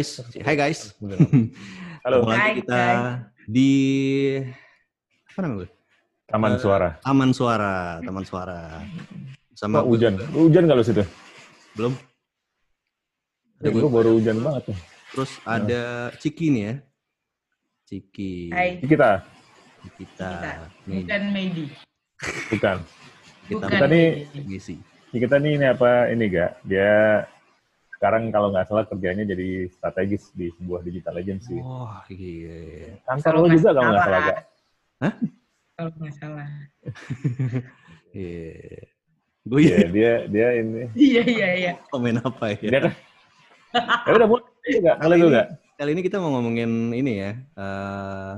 guys. Hai guys. Halo. Ketemu lagi kita di apa namanya? Taman Eh, Suara. Taman Suara, Taman Suara. Sama Sama hujan. Hujan kalau situ. belum. Ada Ya, gue. baru hujan banget. Terus ada Ciki nih ya. Ciki. Hai. Kita, Kita. Bukan maybe. bukan. kita Bukan Kita nih-. Kita nih ini apa ini gak? Dia sekarang kalau nggak salah kerjanya jadi strategis di sebuah digital agency. Wah, iya. Kantor Kalau lo juga kalau nggak salah gak? Kalau nggak salah. Iya. Gue Iya, dia dia ini. Iya, iya, iya. komen apa ya? Dia kan. Ya udah mulai juga. Kali Kali itu ini- gak? Kali ini kita mau ngomongin ini ya. eh,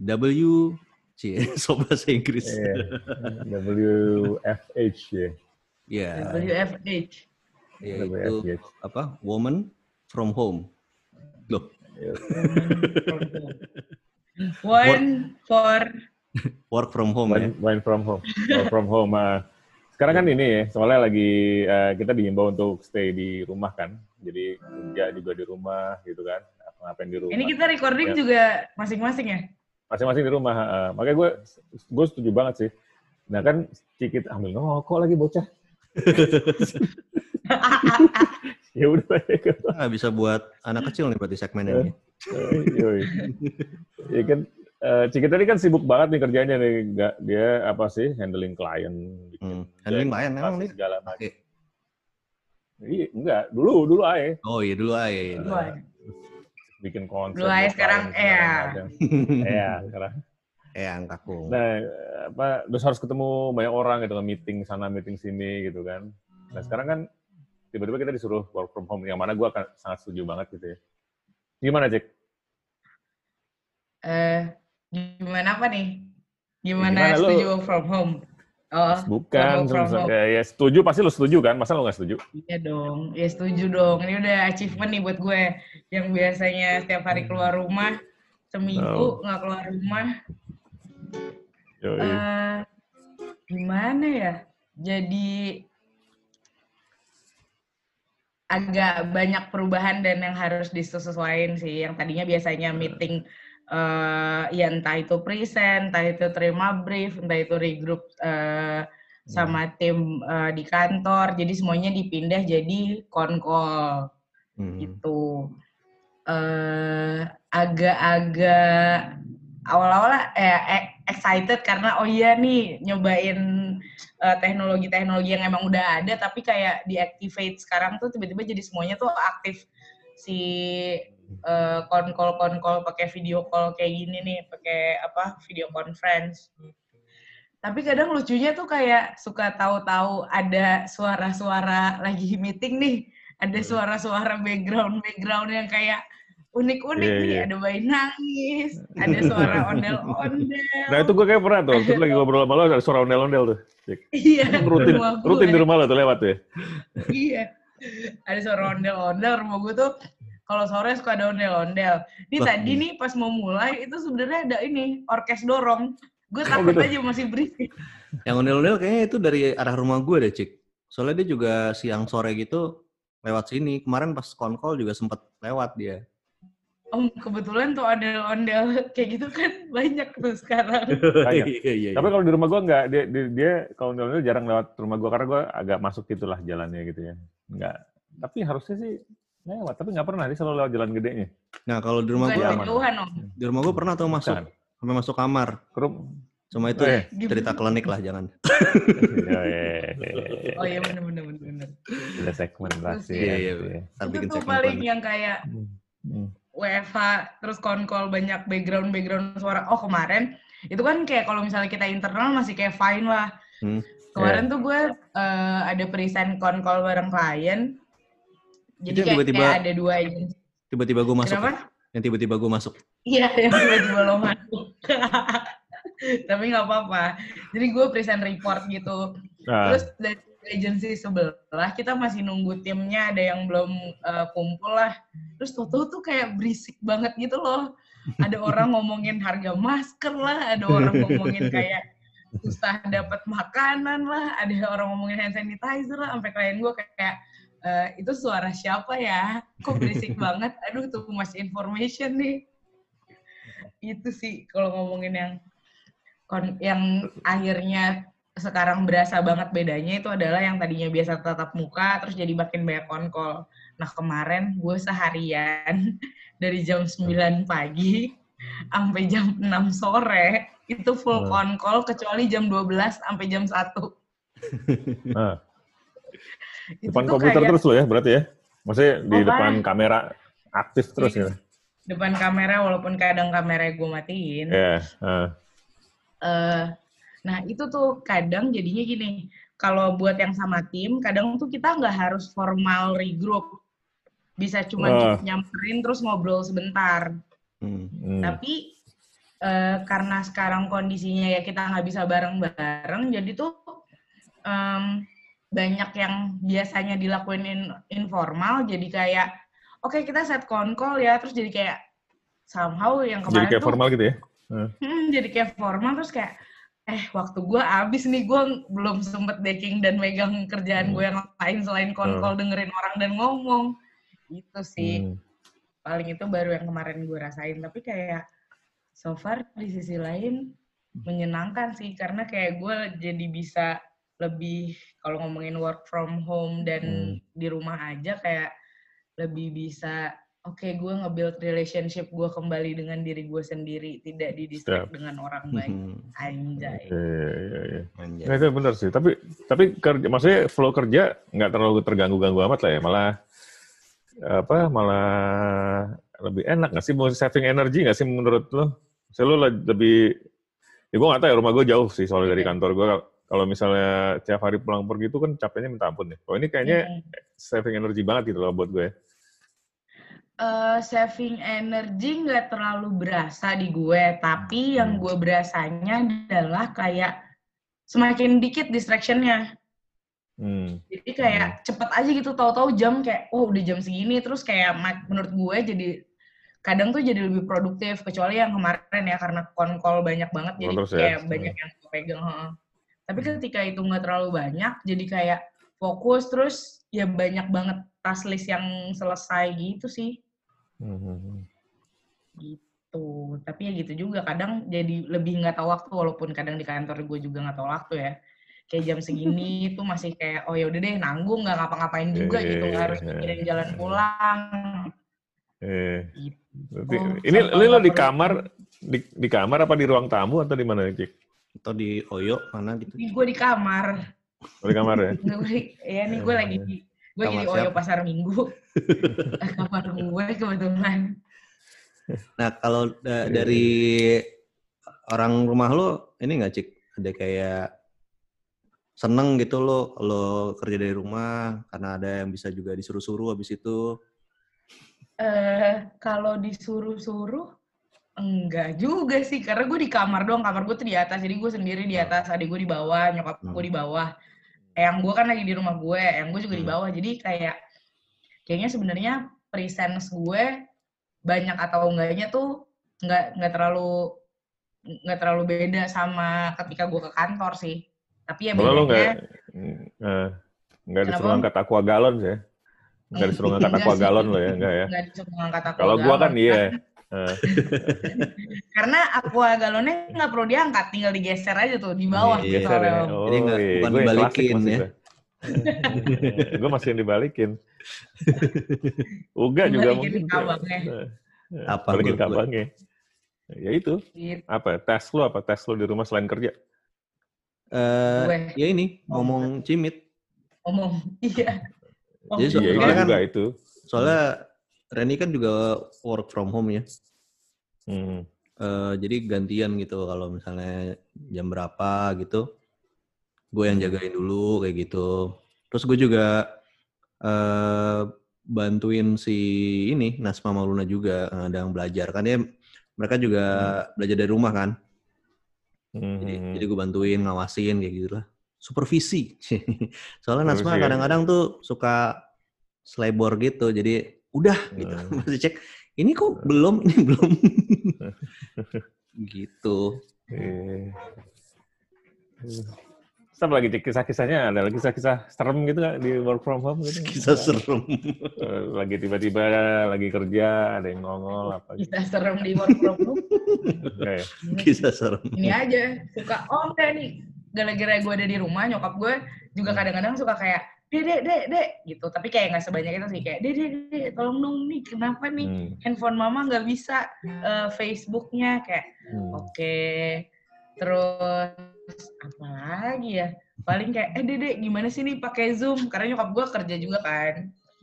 W C so bahasa Inggris. Iya. WFH ya. Iya. WFH. Iya, itu WFH. apa? Woman from home. Loh, One for work from home ya. Wine, wine from home. Work from home. ah. Sekarang kan ini ya, soalnya lagi eh, kita diimbau untuk stay di rumah kan. Jadi kerja juga di rumah gitu kan. Ngapain di rumah. ini kita recording Ya. juga masing-masing ya? Masing-masing di rumah. ah. makanya gue gue setuju banget sih. Nah kan Cikit ambil ngerokok lagi bocah. ya udah. Kita nggak bisa buat anak kecil nih berarti segmen ini. Yoi. Ya kan eh, Cikit tadi kan sibuk banget nih kerjanya nih. Nggak, dia apa sih handling klien. Hmm. Handling klien, emang nih? segala macam. Iya, enggak. Dulu, dulu aja. Oh iya dulu aja. Iya. Dulu aja. Bikin konsep. Dulu aja, sekarang segala iya. Iya, sekarang. Eh angkakku. Nah, apa, terus harus ketemu banyak orang gitu kan, meeting sana, meeting sini gitu kan. Nah, sekarang kan tiba-tiba kita disuruh work from home, yang mana gue akan sangat setuju banget gitu ya. Gimana, Cek? Eh, gimana apa nih? Gimana, Gimana setuju work from home? Oh, Bukan, ya, ya setuju, pasti lo setuju kan? Masa lo nggak setuju? Iya dong, ya setuju dong. Ini udah achievement nih buat gue. Yang biasanya setiap hari keluar rumah, seminggu nggak keluar rumah. Yoi. Eh, gimana ya? Jadi agak banyak perubahan dan yang harus disesuaikan sih. Yang tadinya biasanya meeting eh ya entah itu present, entah itu terima brief, entah itu regroup eh, sama tim eh, di kantor. Jadi semuanya dipindah jadi kon-call Hmm. gitu. eh agak-agak awal-awal eh excited karena oh iya nih nyobain eh, teknologi-teknologi yang emang udah ada tapi kayak deactivate sekarang tuh tiba-tiba jadi semuanya tuh aktif si eh, kon-call kon-call pakai video call kayak gini nih pakai apa video conference tapi kadang lucunya tuh kayak suka tahu-tahu ada suara-suara lagi meeting nih ada Hmm. suara-suara background background yang kayak unik-unik Iya, nih iya. ada bayi nangis ada suara ondel-ondel Nah, itu gue kayak pernah tuh, waktu itu lagi ngobrol sama lo, ada suara ondel-ondel tuh. Iya Rutin, rumah gue. rutin di rumah lo tuh lewat ya? iya ada suara ondel-ondel rumah gue tuh kalau sore suka ada ondel-ondel ini Wah, tadi nih pas mau mulai itu sebenarnya ada ini orkes dorong gue Oh, takut gitu. aja masih berisik Yang ondel-ondel kayaknya itu dari arah rumah gue deh, Cik. Soalnya dia juga siang sore gitu lewat sini. Kemarin pas konkol juga sempet lewat dia. Om kebetulan tuh ondel-ondel kayak gitu kan banyak tuh sekarang Banyak. Iya, iya, iya. Tapi kalau di rumah gua nggak, dia, dia, dia kalau ondel-ondel jarang lewat rumah gua karena gua agak masuk gitulah jalannya gitu ya. Nggak. Tapi harusnya sih lewat, tapi nggak pernah dia selalu lewat jalan gedenya. Nah, kalau di rumah bukan gue, aman. kejauhan om di rumah gue pernah tuh masuk, Bukan. sampai masuk kamar. Kerum. Cuma itu Oh, iya. cerita klinik lah, jangan. Ya, ya, ya, ya. oh iya bener bener bener bener Ada segmen rahasia. Iya, iya, ya. Ntar itu bikin tuh segmen paling yang kayak Hmm. WFH terus konkol banyak background background suara. Oh kemarin itu kan kayak kalau misalnya kita internal masih kayak fine lah. Hmm. kemarin tuh gue eh, ada present konkol bareng klien. Jadi Itu kayak, tiba-tiba kayak ada dua agensi. Tiba-tiba gue masuk. kenapa? Yang tiba-tiba gue masuk. iya yang tiba-tiba lo masuk. Tapi nggak apa-apa. Jadi gue present report gitu. Nah, terus dari agensi sebelah kita masih nunggu timnya ada yang belum eh, kumpul lah terus toto tuh kayak berisik banget gitu loh ada orang ngomongin harga masker lah ada orang ngomongin kayak susah dapat makanan lah ada orang ngomongin hand sanitizer lah sampai klien gue kayak "Eh, itu suara siapa ya? Kok berisik banget? Aduh, too much information nih. Itu sih kalau ngomongin yang kon- yang akhirnya sekarang berasa banget bedanya itu adalah yang tadinya biasa tatap muka terus jadi makin banyak konkol. Nah kemarin gue seharian dari jam 9 pagi sampai jam 6 sore itu full Hmm. konkol kecuali jam 12 sampai jam 1. Nah, depan komputer kayak terus lo ya berarti ya? Maksudnya di Oh, depan parah. kamera aktif terus Iya. gitu? depan kamera walaupun kadang kamera gue matiin. Ya. ah. Eh, nah itu tuh kadang jadinya gini, kalau buat yang sama tim, kadang tuh kita nggak harus formal regroup, bisa cuma Ah. nyamperin terus ngobrol sebentar. Hmm. Hmm. Tapi eh, karena sekarang kondisinya ya kita nggak bisa bareng-bareng, jadi tuh em, banyak yang biasanya dilakuin in- informal, jadi kayak oke kita set call ya, terus jadi kayak somehow yang kemarin Jadi kayak tuh formal gitu ya? Hmm, jadi kayak formal terus kayak eh waktu gue habis nih gue belum sempet baking dan megang kerjaan gue yang lain selain konkol dengerin orang dan ngomong. Itu sih. Hmm. paling itu baru yang kemarin gue rasain. Tapi kayak so far di sisi lain menyenangkan sih. Karena kayak gue jadi bisa lebih kalau ngomongin work from home dan Hmm. di rumah aja kayak lebih bisa oke gue nge-build relationship gue kembali dengan diri gue sendiri tidak di distract Siap. dengan orang lain Hmm. anjay Oke, iya, iya. Anjay. Nah, itu benar sih. Tapi tapi kerja, maksudnya flow kerja nggak terlalu terganggu-ganggu amat lah ya. Malah apa? Malah lebih enak nggak sih? Mau saving energi nggak sih menurut lo? Saya lo lebih, ya gue nggak tahu ya rumah gue jauh sih soalnya dari Oke. kantor gue. Kalau misalnya tiap hari pulang pergi itu kan capeknya minta ampun ya. Kalau ini kayaknya saving energi banget gitu loh buat gue. Eh, saving energi nggak terlalu berasa di gue, tapi yang Hmm. gue berasanya adalah kayak semakin dikit distractionnya. Hmm. Jadi kayak cepet aja gitu, tahu-tahu jam kayak, oh udah jam segini, terus kayak menurut gue jadi kadang tuh jadi lebih produktif, kecuali yang kemarin ya karena konkol banyak banget, jadi terus ya. kayak Hmm. banyak yang gue pegang. Tapi ketika itu nggak terlalu banyak, jadi kayak fokus, terus ya banyak banget task list yang selesai gitu sih. Hmm, gitu tapi ya gitu juga kadang jadi lebih nggak tahu waktu walaupun kadang di kantor gue juga nggak tahu waktu ya kayak jam segini tuh masih kayak oh ya udah deh nanggung nggak ngapa-ngapain juga gitu nggak harus Iya. mikirin jalan pulang Eh, gitu berarti- Oh, ini ini lo di perlu- kamar di, di kamar apa di ruang tamu atau di mana Cik? Atau di Oyo mana gitu. Ini gue di kamar Oh, di kamar ya? Nggak, gue ya nih gue lagi di gue jadi Oyo siapa? pasar minggu. Kamar gue kebetulan Nah, kalau da- Iya, dari orang rumah lo, ini nggak, Cik? Ada kayak seneng gitu lo, lo kerja dari rumah, karena ada yang bisa juga disuruh-suruh habis itu. eh kalau disuruh-suruh enggak juga sih. Karena gue di kamar doang kamar gue tuh di atas. Jadi gue sendiri di atas adik gue di bawah nyokap gue di bawah yang gue kan lagi di rumah gue yang gue juga di Hmm. bawah jadi kayak kayaknya sebenarnya presence gue banyak atau enggaknya tuh nggak nggak terlalu nggak terlalu beda sama ketika gue ke kantor sih tapi ya Kalau lo nggak bedanya eh, nggak disuruh angkat aqua galon ya? Nggak disuruh angkat aqua sih. galon lo ya? Enggak ya? nggak disuruh ngangkat aku Kalau gua kan iya. Eh, Karena aqua galonnya nggak perlu diangkat, tinggal digeser aja tuh di bawah. Iya, gitu ya. Oh, Jadi nggak- iya. bukan dibalikin ya. gua. gue masih yang dibalikin. Uga juga mungkin. kabangnya. Eh, eh, Apa Balikin kabangnya. Ya itu. Gitu. Apa? Tes lo apa? Tes lo di rumah selain kerja? Eh, Gue. ya ini, Oh, ngomong cimit. Ngomong, iya. Oh, Jadi so- Iya, soalnya kan- juga itu. Soalnya Reni kan juga work from home ya. Hmm. Eh, jadi gantian gitu kalau misalnya jam berapa gitu gue yang jagain dulu kayak gitu terus gue juga eh bantuin si ini Nasma Mauluna juga eh, ada yang belajar kan dia mereka juga belajar dari rumah kan Hmm. jadi jadi gue bantuin ngawasin kayak gitu lah supervisi soalnya Nasma ya. kadang-kadang tuh suka selebor gitu jadi udah gitu Hmm. masih cek ini kok belum ini belum gitu Eh. Stop lagi cek kisah-kisahnya, ada lagi kisah-kisah serem gitu nggak di work from home gitu? Kisah serem. Eh, Lagi tiba-tiba lagi kerja, ada yang ngongol apa gitu. Bisa serem di work from home. Enggak ya? Kisah serem. Ini aja, suka, oh enggak nih, gara-gara gue ada di rumah, nyokap gue juga kadang-kadang suka kayak, dek, dek, dek, dek, gitu. Tapi kayak nggak sebanyak itu sih, kayak, dek, dek, dek, tolong dong nih, kenapa nih Hmm, handphone mama nggak bisa eh, Facebooknya, kayak, hmm. Oke. Terus apa lagi ya? Paling kayak eh Dede gimana sih nih pakai Zoom? Karena nyokap gue kerja juga kan.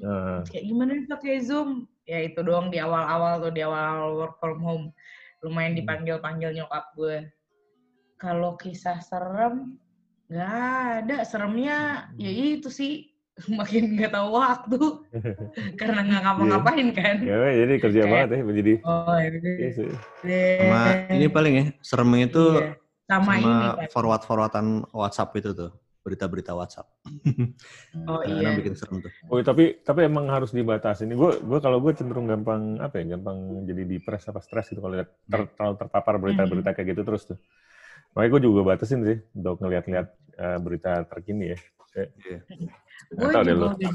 Eh, Kayak gimana nih pakai Zoom? Ya itu doang di awal-awal tuh di awal work from home. Lumayan dipanggil-panggil nyokap gue. Kalau kisah serem nggak ada. Seremnya ya itu sih makin nggak tahu waktu karena nggak ngapa-ngapain kan. ya jadi kerja Kayak- banget ya menjadi. Oh, ya Iya. Sama ini paling ya, seremnya itu Iya. sama, ini sama kan. forward-forwardan WhatsApp itu tuh. Berita-berita WhatsApp. Oh Kadang-kadang iya. bikin serem tuh. Oh, tapi tapi emang harus dibatasi. Ini gue gue kalau gue cenderung gampang apa ya, gampang jadi depres apa stres gitu kalau lihat ter- terlalu terpapar berita-berita kayak gitu terus tuh. Makanya gue juga batasin sih untuk ngeliat-ngeliat eh, berita terkini ya. Iya. gue Nggak tahu deh juga udah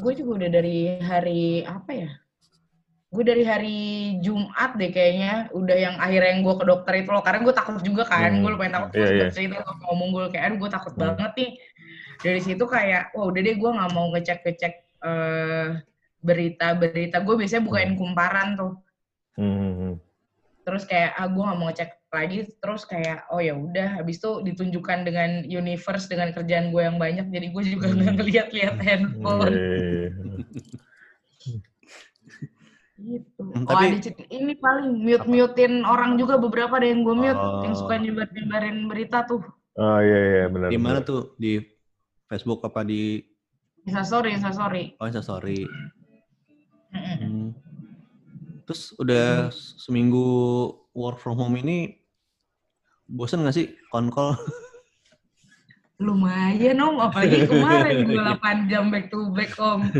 gue juga udah dari hari apa ya gue dari hari Jumat deh kayaknya udah yang akhirnya yang gue ke dokter itu loh karena gue takut juga kan Hmm. gue lumayan takut Iya, terus iya. gue cerita gue ngomong gue kayak aduh gue takut Hmm. banget nih dari situ kayak wah udah deh gue nggak mau ngecek ngecek eh, berita-berita gue biasanya bukain kumparan tuh Hmm, hmm, hmm. Terus kayak ah gue nggak mau ngecek lagi terus kayak oh ya udah habis itu ditunjukkan dengan universe dengan kerjaan gue yang banyak jadi gue juga Hmm. nggak ngeliat-liat handphone Iya, iya, iya. gitu. Hmm, oh tapi- ada ini paling mute mutein orang juga beberapa ada yang gue mute Oh. yang suka nyebar nyebarin berita tuh Oh iya iya benar. Di mana tuh? Di Facebook apa di sorry sorry Oh, Instastory. Mm-mm. Hmm. Terus udah seminggu work from home ini bosan nggak sih konkol? lumayan om apalagi kemarin gue 8 jam back to back om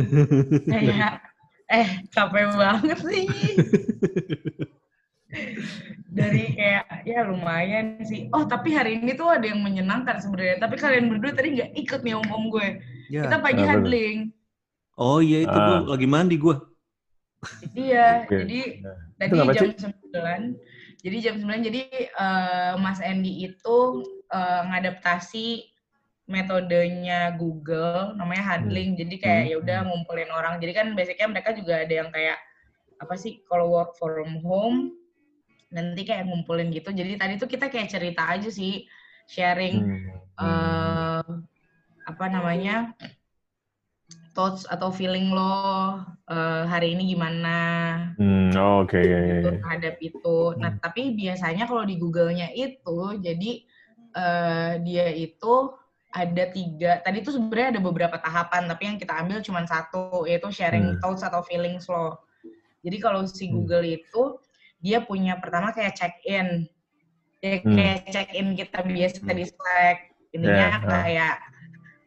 kayak eh capek banget sih dari kayak ya lumayan sih oh tapi hari ini tuh ada yang menyenangkan sebenarnya tapi kalian berdua tadi nggak ikut nih om om gue Ya. kita pagi tuh? huddling Oh iya itu gua Ah. lagi mandi gua. Iya Oke. jadi Nah, tadi jam 9 jadi jam 9 jadi eh, Mas Andy itu eh, ngadaptasi metodenya Google namanya huddling jadi kayak Hmm. ya udah ngumpulin orang jadi kan basicnya mereka juga ada yang kayak apa sih kalau work from home nanti kayak ngumpulin gitu jadi tadi tuh kita kayak cerita aja sih sharing hmm, hmm. eh apa namanya thoughts atau feeling lo eh, hari ini gimana Hmm, oh, oke iya iya. gitu iya. terhadap itu. Nah, tapi biasanya kalau di Google-nya itu, jadi eh, dia itu ada tiga. Tadi tuh sebenarnya ada beberapa tahapan, tapi yang kita ambil cuma satu, yaitu sharing Hmm. thoughts atau feelings lo. Jadi kalau si Hmm. Google itu dia punya pertama kayak check in, ya, Hmm. kayak check in kita biasa Hmm. di Slack. Intinya Yeah, ah. kayak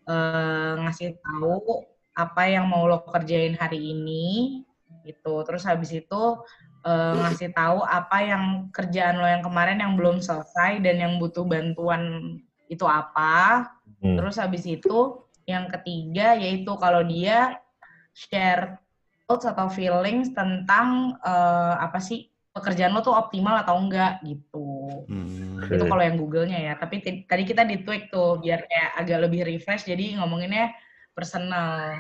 eh, ngasih tahu apa yang mau lo kerjain hari ini gitu. Terus habis itu eh, ngasih tahu apa yang kerjaan lo yang kemarin yang belum selesai dan yang butuh bantuan itu apa. Hmm. Terus habis itu yang ketiga yaitu kalau dia share thoughts atau feelings tentang eh, apa sih pekerjaan lo tuh optimal atau enggak gitu. Hmm. Itu kalau yang Google-nya ya. Tapi tadi kita di tweak tuh biar kayak agak lebih refresh jadi ngomonginnya personal.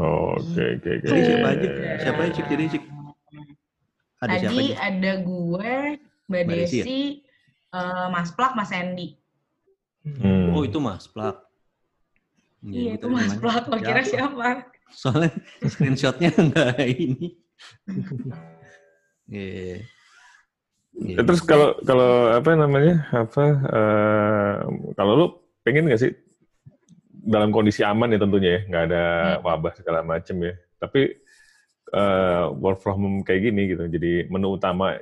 Oh, Oke oke oke. Jadi siapa aja? Siapa aja Cik? Jadi Cik? Ada siapa Tadi aja? ada gue, Mbak Mbak Desi ya? Desi, eh, Mas Plak, Mas Andy. Hmm. Oh itu Mas Plak. Iya, itu Mas Plak. Lo kira siapa? Soalnya screenshotnya nggak ini. Iya. Iya. Ya, Terus kalau kalau apa namanya apa eh, kalau lu pengen nggak sih dalam kondisi aman ya tentunya ya. Nggak ada Hmm. wabah segala macem ya. Tapi eh, work from home kayak gini gitu. Jadi menu utama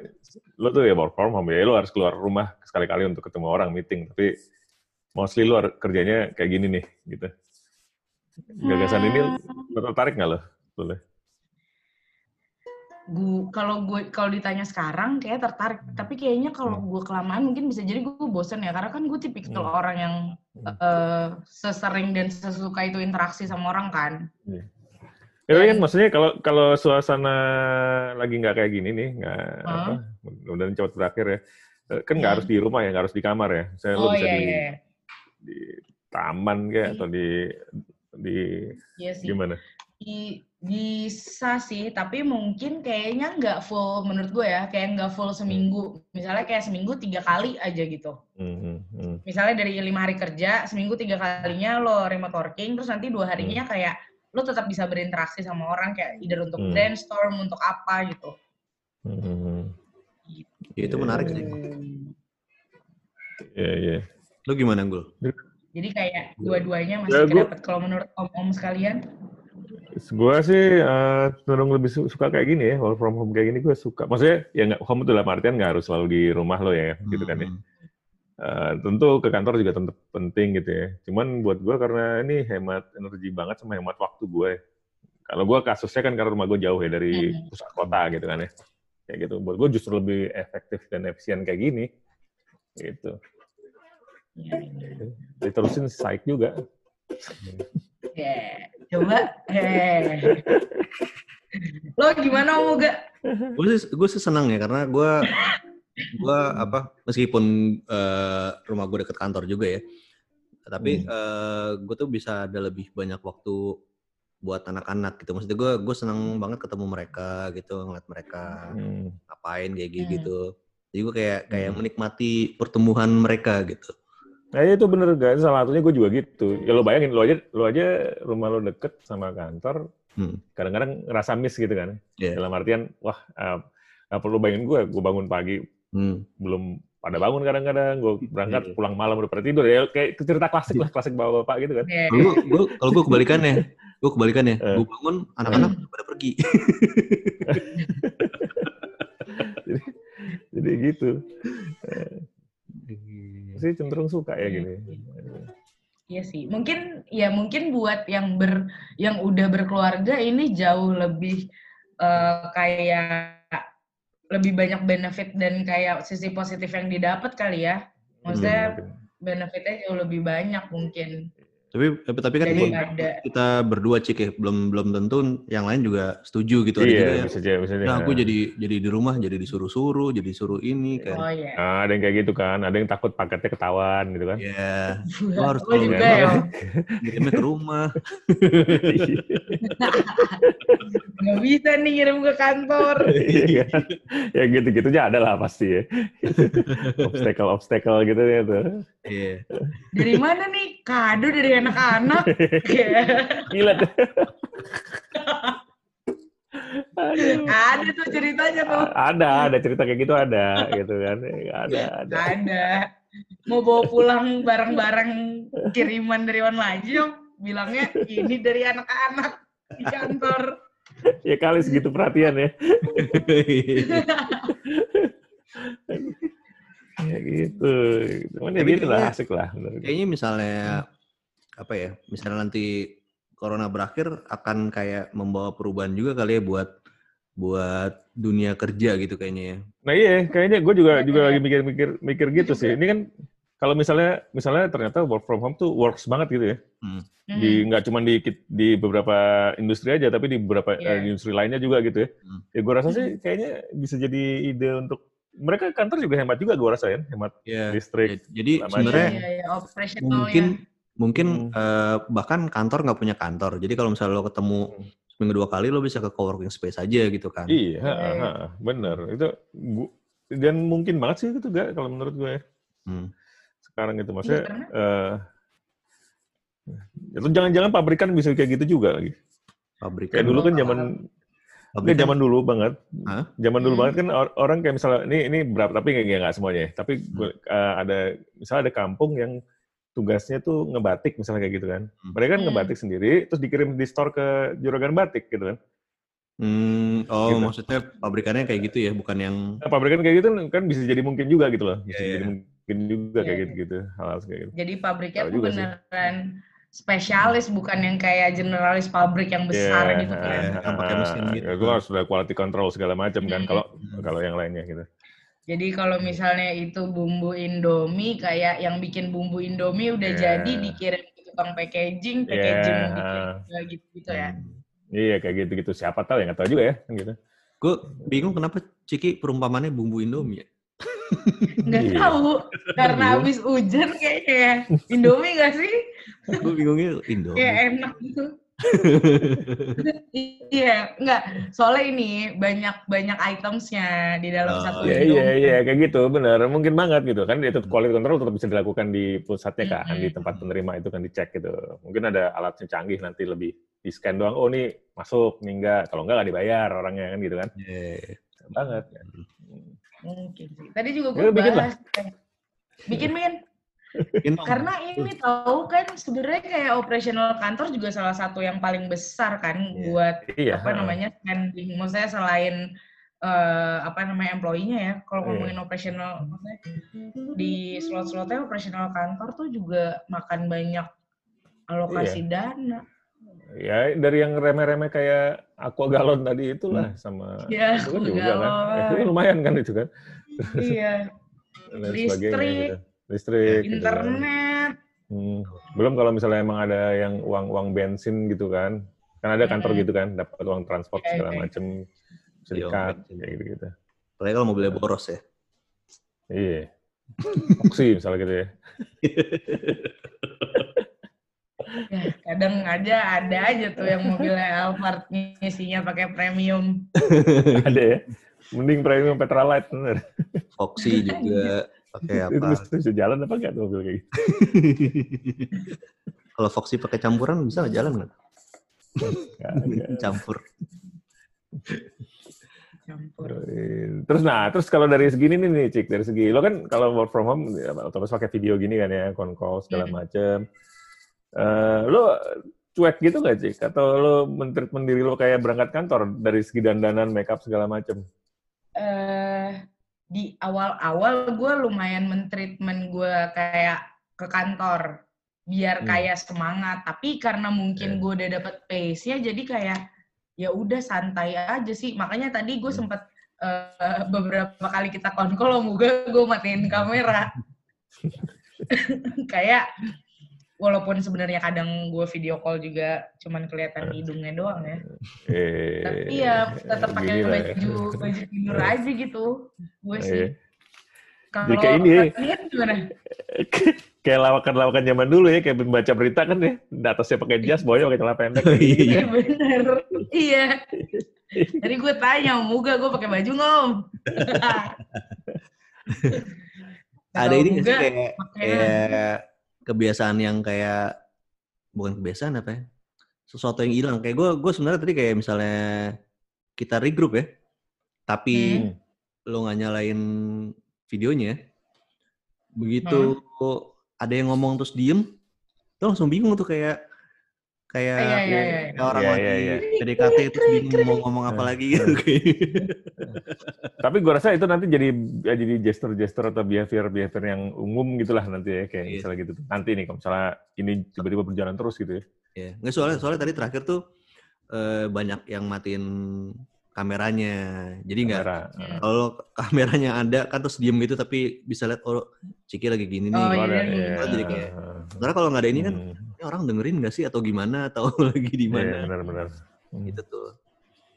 lo tuh ya work from home ya lo harus keluar rumah sekali-kali untuk ketemu orang meeting. Tapi mostly lo kerjanya kayak gini nih gitu. Gagasan ini lo tertarik nggak lo boleh? Gue kalau gue kalau ditanya sekarang kayak tertarik. Tapi kayaknya kalau gue kelamaan mungkin bisa jadi gue bosen ya. Karena kan gue tipikal Hmm. orang yang eh, sesering dan sesuka itu interaksi sama orang kan Ya, tapi kan Dan- maksudnya kalau kalau suasana lagi nggak kayak gini nih, nggak apa, mudah-mudahan cepat berakhir ya. Eh, Kan nggak Hmm. harus di rumah ya, nggak harus di kamar ya. Saya lo oh bisa iya di, iya di taman kayak atau di di iya sih gimana? Bi- bisa sih tapi mungkin kayaknya nggak full menurut gue ya kayak nggak full seminggu misalnya kayak seminggu tiga kali aja gitu Hmm, hmm, hmm. misalnya dari lima hari kerja seminggu tiga kalinya lo remote working terus nanti dua harinya kayak lo tetap bisa berinteraksi sama orang kayak either untuk Hmm. brainstorm untuk apa gitu Hmm, hmm, hmm. Ya, itu menarik sih. Iya, iya. Lu gimana, Gul? jadi kayak dua-duanya Ya, masih gua- kedapat kalau menurut om-om sekalian Gue sih eh, cenderung lebih su- suka kayak gini ya, work from home kayak gini gue suka. Maksudnya ya nggak home itu dalam artian nggak harus selalu di rumah lo ya, gitu kan ya. Hmm. Eh, tentu ke kantor juga tentu penting gitu ya. Cuman buat gue karena ini hemat energi banget sama hemat waktu gue. Kalau gue kasusnya kan karena rumah gue jauh ya dari Mhm. pusat kota gitu kan ya. Kayak gitu. Buat gue justru lebih efektif dan efisien kayak gini. Gitu. ya, ya. Diterusin psych juga. Ya, coba eh lo gimana om Uga? gue sih gue sih senang ya karena gue gue apa meskipun eh, rumah gue deket kantor juga ya tapi gue tuh bisa ada lebih banyak waktu buat anak-anak gitu maksudnya gue gue senang banget ketemu mereka gitu ngeliat mereka Hmm. ngapain kayak gitu, Hmm. gitu. jadi gue kayak kayak Hmm. menikmati pertumbuhan mereka gitu Nah itu bener guys, salah satunya gue juga gitu. Ya lo bayangin, lo aja, lo aja rumah lo deket sama kantor, Hmm. kadang-kadang ngerasa miss gitu kan. Iya. Dalam artian, wah, uh, nggak perlu bayangin gue, gue bangun pagi, Hmm. belum pada bangun kadang-kadang, gue berangkat Iya. pulang malam udah pada tidur. Ya kayak cerita klasik lah, klasik bapak-bapak gitu kan. Ya, kalau gue kalau gue kebalikannya gue kebalikannya Eh. gue bangun anak-anak udah pada pergi Jadi gitu. Sih cenderung suka ya gini. Iya sih, mungkin ya mungkin buat yang ber yang udah berkeluarga ini jauh lebih eh, kayak lebih banyak benefit dan kayak sisi positif yang didapat kali ya. Maksudnya Hmm. benefitnya jauh lebih banyak mungkin tapi tapi tapi kan ini kita berdua cik ya belum belum tentu yang lain juga setuju gitu ada juga Iya, yang bisa aja, bisa aja. nah aku jadi jadi di rumah jadi disuruh-suruh jadi suruh ini kan oh ya. Nah, ada yang kayak gitu kan, ada yang takut paketnya ketahuan gitu kan. ya lo harus Oh tahu juga kan. ya. ngirimnya ke rumah Nggak bisa nih ngirim ke kantor. Iya ya gitu-gitu aja ada lah pasti ya. Obstacle-obstacle gitu ya tuh. iya Dari mana nih? Kado dari anak-anak. Gila tuh. Aduh. Ada tuh ceritanya tuh. Ada, ada cerita kayak gitu ada, gitu kan. Ada, ada. Ada. Mau bawa pulang barang-barang kiriman dari online yuk. Bilangnya ini dari anak-anak di kantor. Ya kali segitu perhatian ya. Ya gitu. Cuman ya Tapi gitu lah, asik lah. kayaknya misalnya apa ya misalnya nanti corona berakhir akan kayak membawa perubahan juga kali ya buat buat dunia kerja gitu kayaknya ya Nah iya, kayaknya gue juga Iya, juga iya. lagi mikir-mikir mikir gitu Juga. sih. Ini kan kalau misalnya misalnya ternyata work from home tuh works banget gitu ya. Hmm. Di nggak cuma di di beberapa industri aja, tapi di beberapa Iya. eh, industri lainnya juga gitu ya. Hmm. Ya gue rasa sih kayaknya bisa jadi ide untuk mereka kantor juga hemat juga gue rasa ya, hemat ya listrik. jadi Lama sebenarnya Iya, iya, operationalnya. mungkin mungkin Hmm. eh, bahkan kantor nggak punya kantor jadi kalau misalnya lo ketemu Hmm. seminggu dua kali lo bisa ke coworking space aja gitu kan Iya, Iya, ha, iya. ha, bener. Itu gua, dan mungkin banget sih itu gak kalau menurut gue ya. Hmm. sekarang itu maksudnya Iya, karena- eh itu jangan-jangan pabrikan bisa kayak gitu juga lagi. pabrik Kayak dulu kan Kalau- zaman pabrik Nggak, zaman dulu banget. Hah? Zaman dulu Hmm. banget kan or- orang kayak misalnya ini ini berapa tapi nggak nggak semuanya. ya. Tapi gue- eh, ada misalnya ada kampung yang tugasnya tuh ngebatik misalnya kayak gitu kan. Hmm. Mereka kan Hmm. ngebatik sendiri terus dikirim di store ke juragan batik gitu kan. Hmm, oh Gitu. maksudnya pabrikannya kayak gitu ya bukan yang Nah, pabrikan kayak gitu kan bisa jadi mungkin juga gitu loh. Bisa Iya, iya. jadi mungkin juga Iya, kayak iya. gitu-gitu hal-hal kayak gitu. Jadi pabriknya tuh juga sih. beneran spesialis bukan yang kayak generalis pabrik yang besar Iya, gitu kan. Iya, kan pakai mesin gitu. Ya, gue harus ada quality control segala macam kan. Hmm. Kalau kalau yang lainnya gitu. Jadi kalau misalnya itu bumbu Indomie kayak yang bikin bumbu Indomie udah Iya. jadi dikirim ke tukang packaging, packaging Iya, bikin ah. ya gitu-gitu ya. Iya kayak gitu-gitu. Siapa tahu ya nggak tahu juga ya kan gitu. Gue bingung kenapa Ciki perumpamannya bumbu Indomie ya? Nggak Iya. tahu karena habis hujan kayaknya Indomie nggak sih? Gue bingungnya Indomie. Kayak enak gitu. Iya, nggak. Soalnya ini banyak banyak itemsnya di dalam Oh, satu Iya iya iya kayak gitu benar. Mungkin banget gitu kan. Itu quality control tetap bisa dilakukan di pusatnya kan Mm-mm. di tempat penerima itu kan dicek gitu. Mungkin ada alatnya canggih nanti lebih di scan doang. Oh ini masuk, ini enggak. Kalau enggak nggak dibayar orangnya kan gitu kan. Iya. Banget. Mungkin sih. Tadi juga Ya, gue bikin lah. bahas. kayak, Bikin bikin. Karena ini tahu kan sebenarnya kayak operasional kantor juga salah satu yang paling besar kan Iya. buat Iya. apa namanya spending. Maksudnya selain eh, apa namanya employee-nya ya. Kalau Iya. ngomongin operasional maksudnya di slot-slotnya operasional kantor tuh juga makan banyak alokasi dana. Ya dari yang remeh-remeh kayak aqua galon tadi itulah sama Ya, itu kan juga kan. galon. Ya, itu kan lumayan kan itu kan. iya, Listrik. gitu. Listrik. gitu kan. internet. Hmm. Belum kalau misalnya emang ada yang uang-uang bensin gitu kan. Kan ada kantor Hmm. gitu kan, dapat uang transport Iya, segala iya. macem Iya, serikat bensin. kayak gitu-gitu. Apalagi kalau mobilnya boros ya. Iya. Oksi misalnya gitu ya. Ya, kadang aja ada aja tuh yang mobilnya Alphard ngisinya pakai premium. ada ya. Mending premium Petralite bener. Foxy juga pakai Itu apa? bisa, bisa jalan apa enggak tuh mobil kayak gitu? kalau Foxy pakai campuran bisa nggak jalan nggak? Campur. Campur. Terus nah, terus kalau dari segini nih nih, Cik, dari segi lo kan kalau work from home ya, otomatis pakai video gini kan ya, con call segala Hmm. macem. Eh, lo cuek gitu gak, Cik? Atau lo mentreatment diri lo kayak berangkat kantor dari segi dandanan, makeup segala macem? eh di awal-awal gue lumayan mentreatment gue kayak ke kantor biar Hmm. kayak semangat tapi karena mungkin Iya. gue udah dapet pace-nya jadi kayak ya udah santai aja sih makanya tadi gue Hmm. sempet eh, beberapa kali kita konkol moga gue matiin kamera kayak walaupun sebenarnya kadang gue video call juga cuman kelihatan hidungnya doang ya. Eh, tapi ya tetap pakai ya. baju baju tidur aja gitu. Gue sih. Eh, kalau kayak ini. ya. gimana? Kayak lawakan-lawakan zaman dulu ya, kayak membaca berita kan ya, di atasnya pakai jas, bawahnya pakai celana pendek. Iya. iya bener. Iya. Jadi gue tanya Muga gue pakai baju nggak om Ada ini nggak sih kayak pakai- kayak kebiasaan yang kayak bukan kebiasaan apa ya? Sesuatu yang hilang. Kayak gue gue sebenarnya tadi kayak misalnya kita regroup ya, tapi Hmm. lo nggak nyalain videonya, begitu ada yang ngomong terus diem, lo langsung bingung tuh kayak kayak Iya, iya, iya. kayak orang Iya, lagi iya, iya. PDKT terus bingung mau ngomong apa lagi gitu. Tapi gue rasa itu nanti jadi ya jadi gesture-gesture atau behavior-behavior yang umum gitulah nanti ya, kayak Iya. misalnya gitu. Nanti nih, kalau misalnya ini tiba-tiba berjalan terus gitu ya. Ya, nggak soalnya soalnya tadi terakhir tuh eh, banyak yang matiin kameranya, jadi nggak Kamera. Kalau kameranya ada kan terus diem gitu tapi bisa lihat oh Ciki lagi gini nih. Oh, iya, iya. Jadi kayak, Karena kalau nggak ada ini kan Hmm. Ini orang dengerin nggak sih atau gimana atau lagi di Iya, mana? benar-benar. Gitu tuh.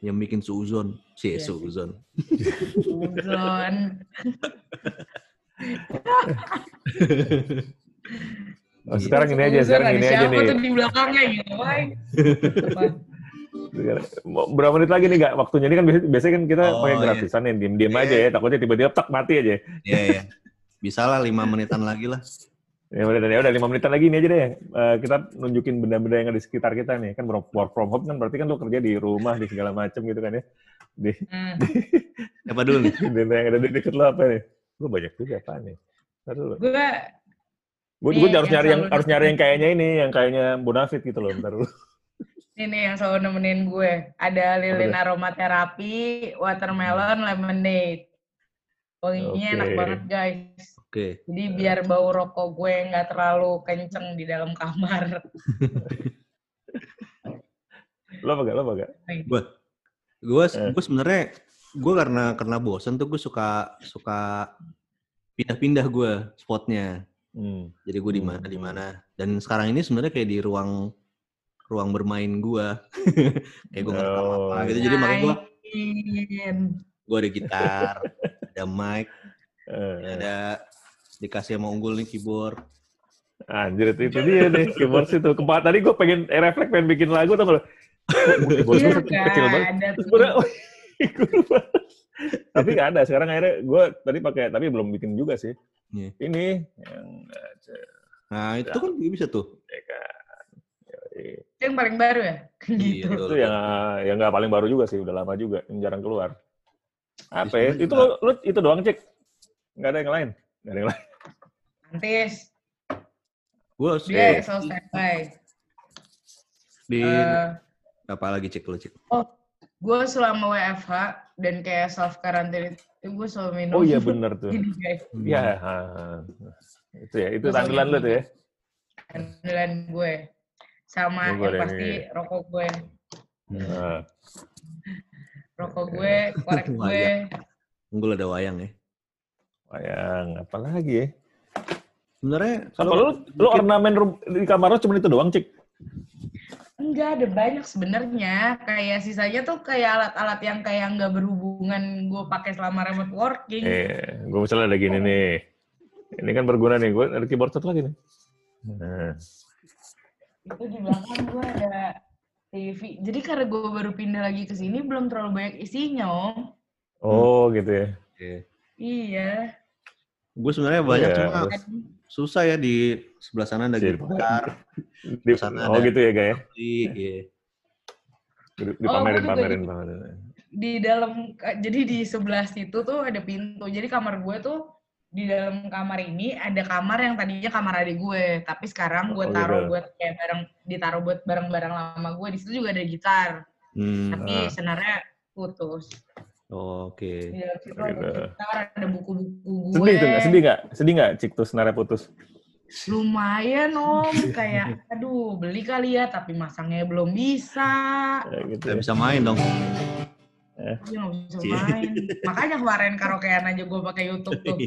Yang bikin suuzon, sih Iya. suuzon. Uzon. Oh, sekarang ini aja, sekarang ini aja siapa nih. tuh di belakangnya gitu Berapa menit lagi nih nggak waktunya? Ini kan biasa- biasanya kan kita Oh, pakai iya. gratisan ya, diem-diem Iya. aja ya. Takutnya tiba-tiba tak mati aja. Iya ya. Bisa lah lima menitan lagi lah. Ya udah, ya udah lima menitan lagi ini aja deh. Eh, kita nunjukin benda-benda yang ada di sekitar kita nih. Kan work from home kan berarti kan lo kerja di rumah di segala macam gitu kan ya. Di Hmm. Apa dulu nih? benda yang ada di deket lo apa nih? Gue banyak juga apa nih? Ntar dulu. Gue Gue Nih, harus yang nyari yang harus nyari yang kayaknya ini, yang kayaknya Bonafit gitu loh. Ntar dulu. ini yang selalu nemenin gue. Ada lilin aromaterapi, watermelon, lemonade. Wanginya Oke. enak banget guys. Oke. Jadi biar bau rokok gue nggak terlalu kenceng di dalam kamar. Lo apa gak? Lo apa gak? Gue gue Eh. gue sebenarnya gue karena karena bosen tuh gue suka suka pindah-pindah gue spotnya. Hmm. Jadi gue di mana di mana. Dan sekarang ini sebenarnya kayak di ruang ruang bermain gue. kayak gue ngerti Oh. apa gitu. Jadi makanya gue gue ada gitar, ada mic, Eh, ada dikasih sama unggul nih keyboard. Anjir itu, itu dia deh keyboard itu. Kemarin tadi gue pengen eh, refleks pengen bikin lagu tau gak lo? Keyboard Iya gue kecil banget. tuh. lupa. tapi gak ada. Sekarang akhirnya gue tadi pakai, tapi belum bikin juga sih. Iya. Ini yang aja, Nah itu kan juga bisa tuh. ya kan. Itu yang paling baru ya? gitu. Iya, Itu yang yang nggak paling baru juga sih, udah lama juga, yang jarang keluar. Apa ya? Bisa Itu lo, lo itu doang cek. Nggak ada yang lain. Nggak ada yang lain. Nantis. Gue Dia selalu standby. di Eh, apa lagi cek lo cek? gue selama WFH dan kayak self karantina itu gue selalu minum. Oh iya bener tuh. Ini guys, Iya. Itu ya, itu selalu lo tuh ya. andalan gue. Sama Oh, gue yang pasti ini. rokok gue. Nah, Rokok gue, korek gue. Unggul ada wayang ya. wayang apa lagi ya? Sebenarnya Apa lu, lu ornamen rum- di kamar lo cuma itu doang, Cik? Enggak, ada banyak sebenarnya. Kayak sisanya tuh kayak alat-alat yang kayak nggak berhubungan gue pakai selama remote working. Eh, gue misalnya ada gini nih. Ini kan berguna nih, gue ada keyboard satu lagi nih. Nah, Itu di belakang gue ada TV. Jadi karena gue baru pindah lagi ke sini belum terlalu banyak isinya, Om. oh gitu ya. Oke. Iya. Gue sebenarnya banyak Iya, cuma. Susah ya di sebelah sana ada gitar, Di, Sana oh ada. gitu ya, guys. iya. Di, Oh, dipamerin, pamerin, pamerin. Di dalam jadi di sebelah situ tuh ada pintu. Jadi kamar gue tuh di dalam kamar ini ada kamar yang tadinya kamar adik gue, tapi sekarang gue Oh, taruh gitu. buat kayak barang ditaruh buat barang-barang lama gue. Di situ juga ada gitar, Hmm, tapi Ah. senarnya putus. Oh, oke. Di dalam situ ada buku-buku gue. Sedih tuh nggak? Sedih nggak? Sedih nggak, Cik tuh senarnya putus? Lumayan om, kayak aduh beli kali ya, tapi masangnya belum bisa. Ya, gitu. Gak ya. bisa main dong. Dia nggak bisa Cie. main. Makanya kemarin karaokean aja gue pakai YouTube tuh.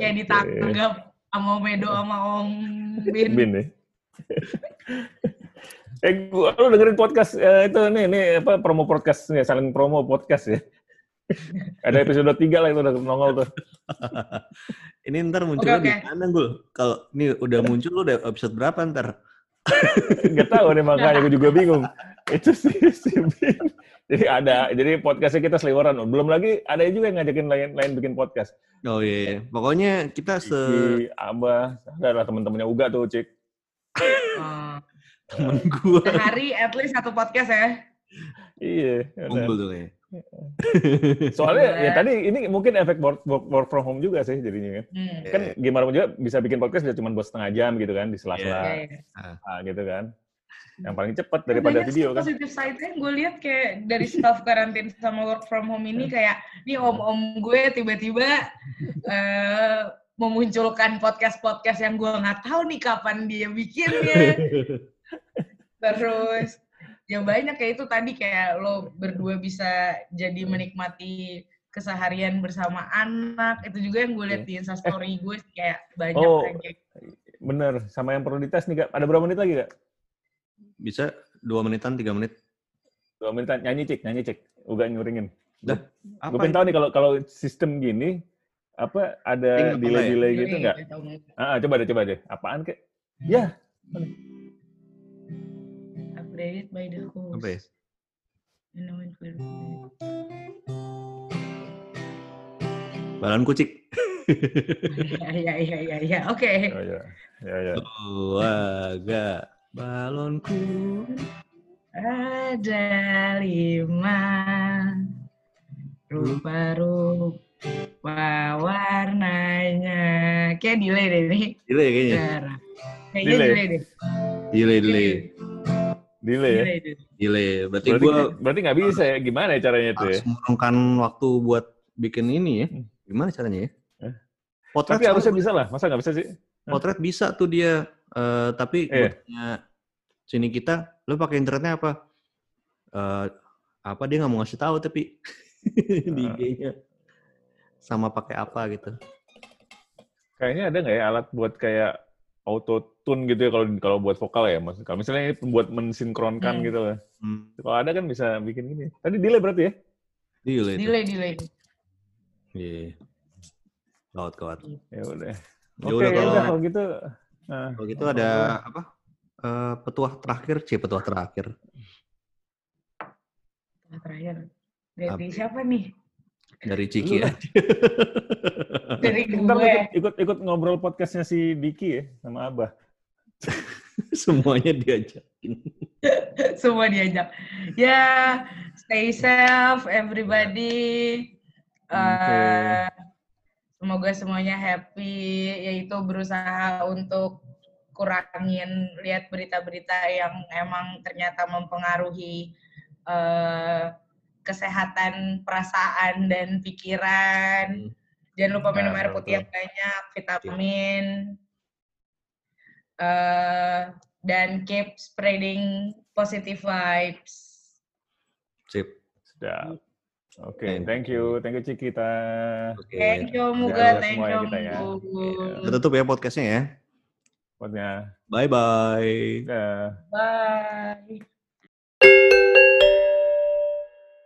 Kayak ditanggap sama Om Edo sama Om Bin. Bin ya. eh, gua, lu dengerin podcast eh, itu nih, nih apa promo podcast nih, saling promo podcast ya. Ada episode 3 lah itu udah nongol tuh. Ini ntar munculnya Oke, di oke. mana, Gul? Kalau ini udah muncul lu udah episode berapa ntar? Gak tahu nih makanya gue juga bingung. Itu sih si Bin. Jadi ada, jadi podcastnya kita seliweran. Belum lagi ada juga yang ngajakin lain, lain bikin podcast. Oh iya, iya. pokoknya kita se Si Abah, ada lah teman-temannya Uga tuh, Cik. Temen gua sehari at least satu podcast ya. Iya. unggul tuh kayaknya. Soalnya ya tadi ini mungkin efek work, work, work from home juga sih jadinya kan. Hmm. Kan gimana pun juga bisa bikin podcast bisa cuma buat setengah jam gitu kan di sela-sela Iya, iya. ah, gitu kan. Yang paling cepat daripada Banyak video kan. positif side-nya gue lihat kayak dari self karantin sama work from home ini kayak nih om-om gue tiba-tiba eh, memunculkan podcast-podcast yang gue nggak tahu nih kapan dia bikinnya. Terus ya banyak kayak itu tadi kayak lo berdua bisa jadi menikmati keseharian bersama anak itu juga yang gue lihat di instastory gue kayak banyak Oh. kan kayak Bener, sama yang perlu dites nih Kak. Ada berapa menit lagi Kak? Bisa dua menitan, tiga menit. Dua menitan. Nyanyi Cik, nyanyi Cik. Uga nyuringin. Dah, Gue Apa? pengen tahu nih kalau kalau sistem gini, apa ada apa delay-delay Jadi, gitu nggak? nih. Ah, coba deh, coba deh. Apaan kek? Ya, upgraded by the host. Apa ya? Balon kucing. Ya, ya, ya, ya, ya. Oke. oh, ya, ya, ya. Keluarga balonku. Ada lima rupa-rupa warnanya. Kayak delay deh nih. Delay kayaknya. Kayaknya Delay. delay deh. Delay, delay. Delay ya. Delay deh. Delay. Berarti, Berarti, gue berarti nggak bisa ya? Gimana ya caranya tuh ya? harus mengurungkan waktu buat bikin ini ya. Hmm. Gimana caranya ya? Potret Tapi harusnya bisa lah, masa nggak bisa sih? Potret bisa tuh dia, eh, tapi gua tanya sini kita, lo pakai internetnya apa? Eh, apa dia nggak mau ngasih tahu tapi di Ah. IG-nya sama pakai apa gitu. Kayaknya ada nggak ya alat buat kayak auto tune gitu ya kalau kalau buat vokal ya, mas. Kalau misalnya ini buat mensinkronkan Hmm. gitu lah. Hmm. Kalau ada kan bisa bikin gini. Tadi delay berarti ya? Gila itu. Delay, delay. Iya. Gawat, gawat. Ya udah. Ya Oke, udah, ya kalau- udah kalau gitu. Nah, Kalau gitu ada apa? Eh, petuah terakhir, c petuah terakhir. Terakhir. Dari Apa? siapa nih? Dari Ciki ya. Dari Ntar gue. ikut, ikut ikut ngobrol podcastnya si Diki ya sama Abah. Semuanya diajakin. Semua diajak. Ya, stay safe everybody. Eh, semoga semuanya happy, yaitu berusaha untuk kurangin lihat berita-berita yang emang ternyata mempengaruhi eh, kesehatan perasaan dan pikiran. Jangan lupa minum Nah, air putih yang banyak, vitamin. Eh, dan keep spreading positive vibes. Sip. Sudah. Oke, Thank thank you. Thank you Cikita. Oke. Thank you, Muga. Thank ya you, kita ya. Muga. Kita tutup ya podcastnya ya. Bye-bye. Dah. Bye.